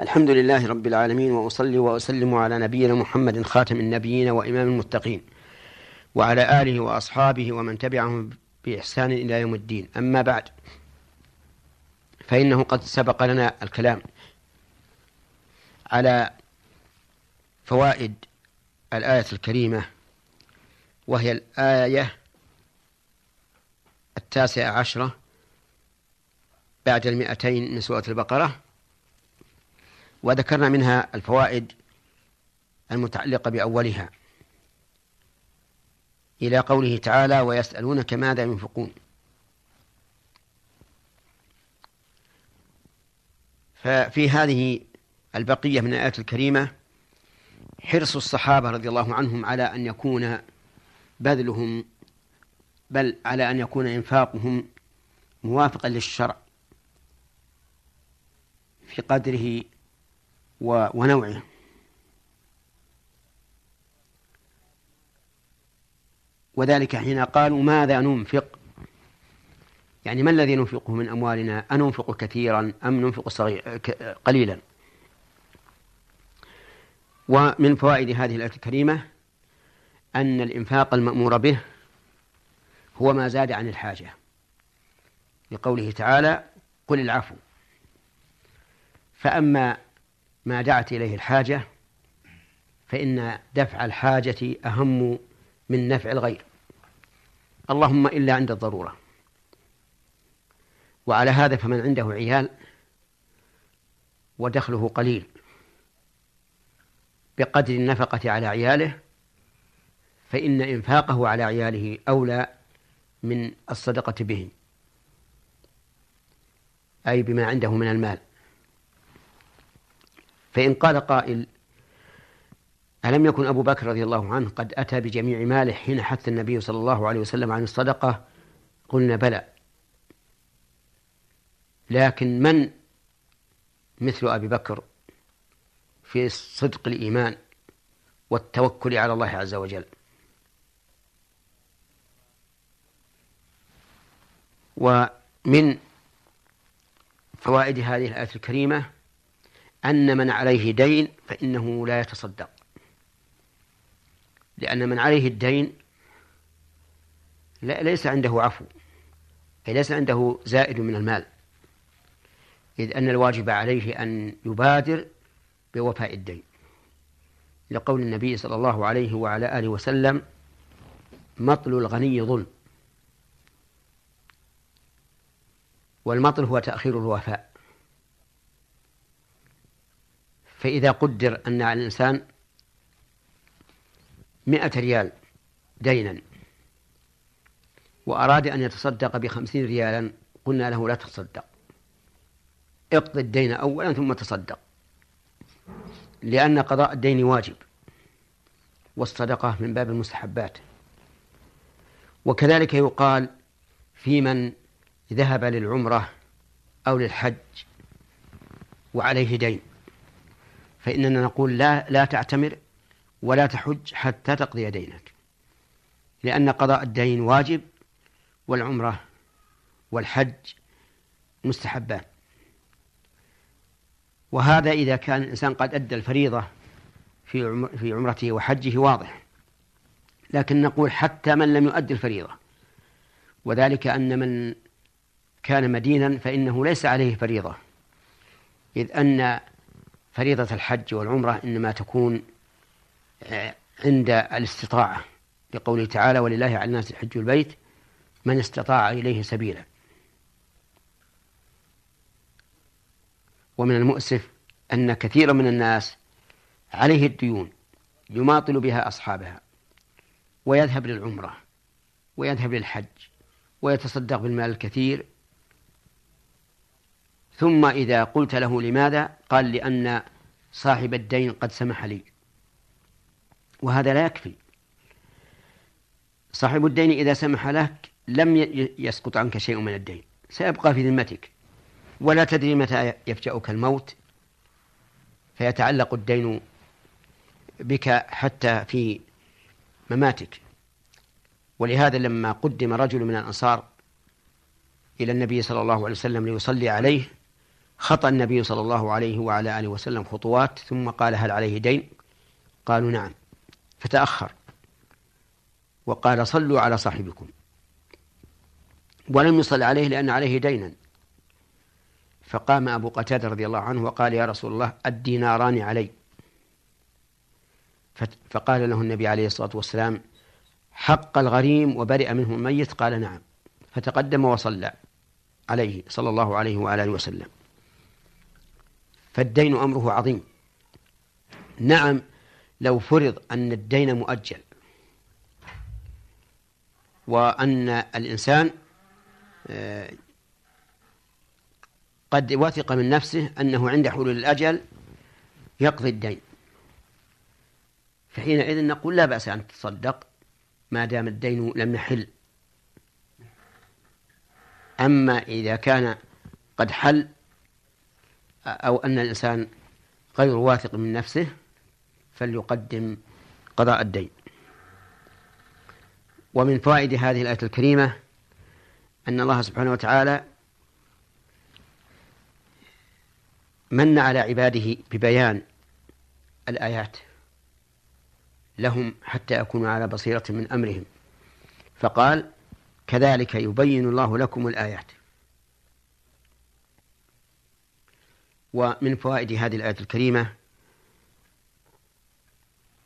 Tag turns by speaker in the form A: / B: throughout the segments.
A: الحمد لله رب العالمين وأصلي وأسلم على نبينا محمد خاتم النبيين وإمام المتقين وعلى آله وأصحابه ومن تبعهم بإحسان إلى يوم الدين. أما بعد فإنه قد سبق لنا الكلام على فوائد الآية الكريمة وهي الآية التاسعة عشرة بعد المئتين من سورة البقرة. وذكرنا منها الفوائد المتعلقة بأولها. إلى قوله تعالى ويسألونك ماذا ينفقون؟ ففي هذه البقية من الآيات الكريمة حرص الصحابة رضي الله عنهم على أن يكون بذلهم بل على أن يكون إنفاقهم موافقا للشرع في قدره ونوعه. وذلك حين قالوا ماذا ننفق؟ يعني ما الذي ننفقه من أموالنا؟ أننفق كثيرا أم ننفق صغير قليلا؟ ومن فوائد هذه الآية الكريمة أن الإنفاق المأمور به هو ما زاد عن الحاجة. لقوله تعالى قل العفو. فأما ما دعت إليه الحاجة فإن دفع الحاجة أهم من نفع الغير. اللهم إلا عند الضرورة. وعلى هذا فمن عنده عيال ودخله قليل بقدر النفقة على عياله فإن إنفاقه على عياله أولى من الصدقة بهم أي بما عنده من المال. فإن قال قائل ألم يكن أبو بكر رضي الله عنه قد أتى بجميع ماله حين حث النبي صلى الله عليه وسلم عن الصدقة؟ قلنا بلى. لكن من مثل أبي بكر في صدق الإيمان والتوكل على الله عز وجل؟ ومن فوائد هذه الآية الكريمة أن من عليه دين فإنه لا يتصدق. لأن من عليه الدين ليس عنده عفو أي ليس عنده زائد من المال إذ أن الواجب عليه أن يبادر بوفاء الدين. لقول النبي صلى الله عليه وعلى آله وسلم مطل الغني ظلم. والمطل هو تأخير الوفاء. فإذا قدر أن على الإنسان مئة ريال دينا وأراد أن يتصدق بخمسين ريالا قلنا له لا تصدق. اقضي الدين أولا ثم تصدق لأن قضاء الدين واجب والصدقة من باب المستحبات. وكذلك يقال في من ذهب للعمرة أو للحج وعليه دين. فإننا نقول لا لا تعتمر ولا تحج حتى تقضي دينك لأن قضاء الدين واجب والعمرة والحج مستحبان. وهذا إذا كان الإنسان قد أدى الفريضة في في عمرته وحجه واضح. لكن نقول حتى من لم يؤدي الفريضة وذلك أن من كان مدينا فإنه ليس عليه فريضة إذ أن فريضة الحج والعمرة إنما تكون آه، عند الاستطاعة. لقوله تعالى ولله على الناس حج البيت من استطاع إليه سبيلا. ومن المؤسف أن كثيرا من الناس عليه الديون يماطل بها أصحابها ويذهب للعمرة ويذهب للحج ويتصدق بالمال الكثير ثم إذا قلت له لماذا؟ قال لأن صاحب الدين قد سمح لي. وهذا لا يكفي. صاحب الدين إذا سمح لك لم يسقط عنك شيء من الدين. سيبقى في ذمتك. ولا تدري متى يفجأك الموت. فيتعلق الدين بك حتى في مماتك. ولهذا لما قدم رجل من الأنصار إلى النبي صلى الله عليه وسلم ليصلي عليه خطى النبي صلى الله عليه وعلى آله وسلم خطوات ثم قال هل عليه دين؟ قالوا نعم. فتأخر. وقال صلوا على صاحبكم. ولم يصل عليه لأن عليه دينا. فقام أبو قتادة رضي الله عنه وقال يا رسول الله الديناران علي. فقال له النبي عليه الصلاة والسلام حق الغريم وبرئ منه الميت؟ قال نعم. فتقدم وصلى عليه صلى الله عليه وعلى آله وسلم. فالدين أمره عظيم. نعم لو فرض أن الدين مؤجل وأن الإنسان آه، قد وثق من نفسه أنه عند حلول الاجل يقضي الدين. فحينئذ نقول لا بأس أن تتصدق ما دام الدين لم يحل. أما إذا كان قد حل أو أن الإنسان غير واثق من نفسه فليقدم قضاء الدين. ومن فوائد هذه الآية الكريمة أن الله سبحانه وتعالى من على عباده ببيان الآيات لهم حتى يكونوا على بصيرة من أمرهم. فقال كذلك يبين الله لكم الآيات. ومن فوائد هذه الآية الكريمة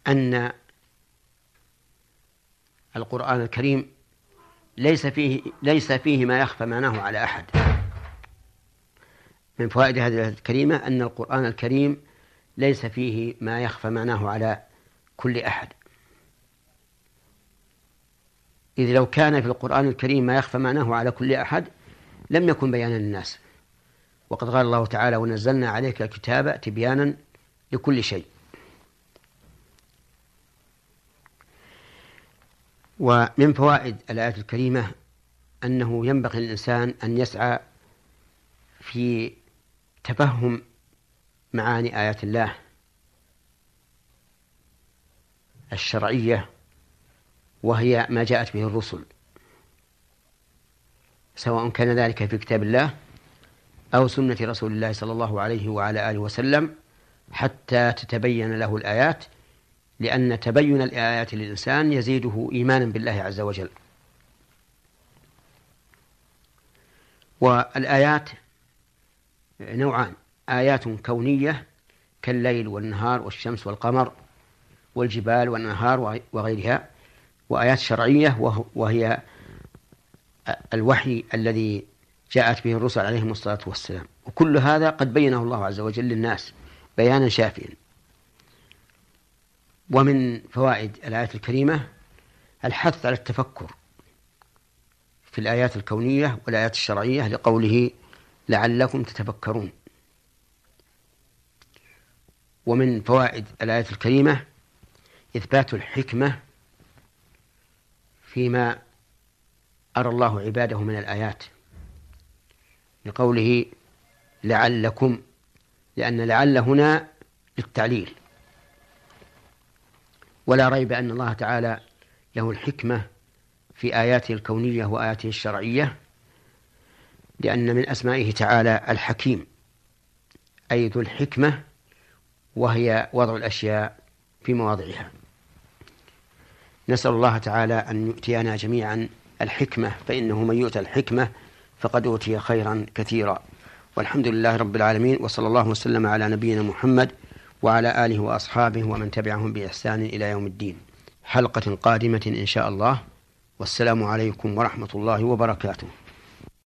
A: أن القرآن الكريم ليس فيه ليس فيه ما يخفى معناه على أحد. من فوائد هذه الآية الكريمة أن القرآن الكريم ليس فيه ما يخفى معناه على كل أحد. إذ لو كان في القرآن الكريم ما يخفى معناه على كل أحد لم يكن بيانا للناس. وقد قال الله تعالى ونزلنا عليك الكتاب تبيانا لكل شيء. ومن فوائد الآية الكريمة أنه ينبغي للإنسان أن يسعى في تفهم معاني آيات الله الشرعية وهي ما جاءت به الرسل سواء كان ذلك في كتاب الله أو سنة رسول الله صلى الله عليه وعلى آله وسلم حتى تتبين له الآيات لأن تبين الآيات للإنسان يزيده إيمانا بالله عز وجل. والآيات نوعان آيات كونية كالليل والنهار والشمس والقمر والجبال والأنهار وغيرها وآيات شرعية وهي الوحي الذي جاءت به الرسل عليهم الصلاة والسلام. وكل هذا قد بينه الله عز وجل للناس بيانا شافيا. ومن فوائد الآية الكريمة الحث على التفكر في الآيات الكونية والآيات الشرعية لقوله لعلكم تتفكرون. ومن فوائد الآية الكريمة إثبات الحكمة فيما أرى الله عباده من الآيات. لقوله لعلكم لأن لعل هنا للتعليل. ولا ريب أن الله تعالى له الحكمة في آياته الكونية وآياته الشرعية لأن من أسمائه تعالى الحكيم أي ذو الحكمة وهي وضع الأشياء في مواضعها. نسأل الله تعالى أن يؤتينا جميعا الحكمة فإنه من يؤتى الحكمة فقد أوتي خيرا كثيرا. والحمد لله رب العالمين وصلى الله وسلم على نبينا محمد وعلى آله وأصحابه ومن تبعهم بإحسان إلى يوم الدين. حلقة قادمة إن شاء الله. والسلام عليكم ورحمة الله وبركاته.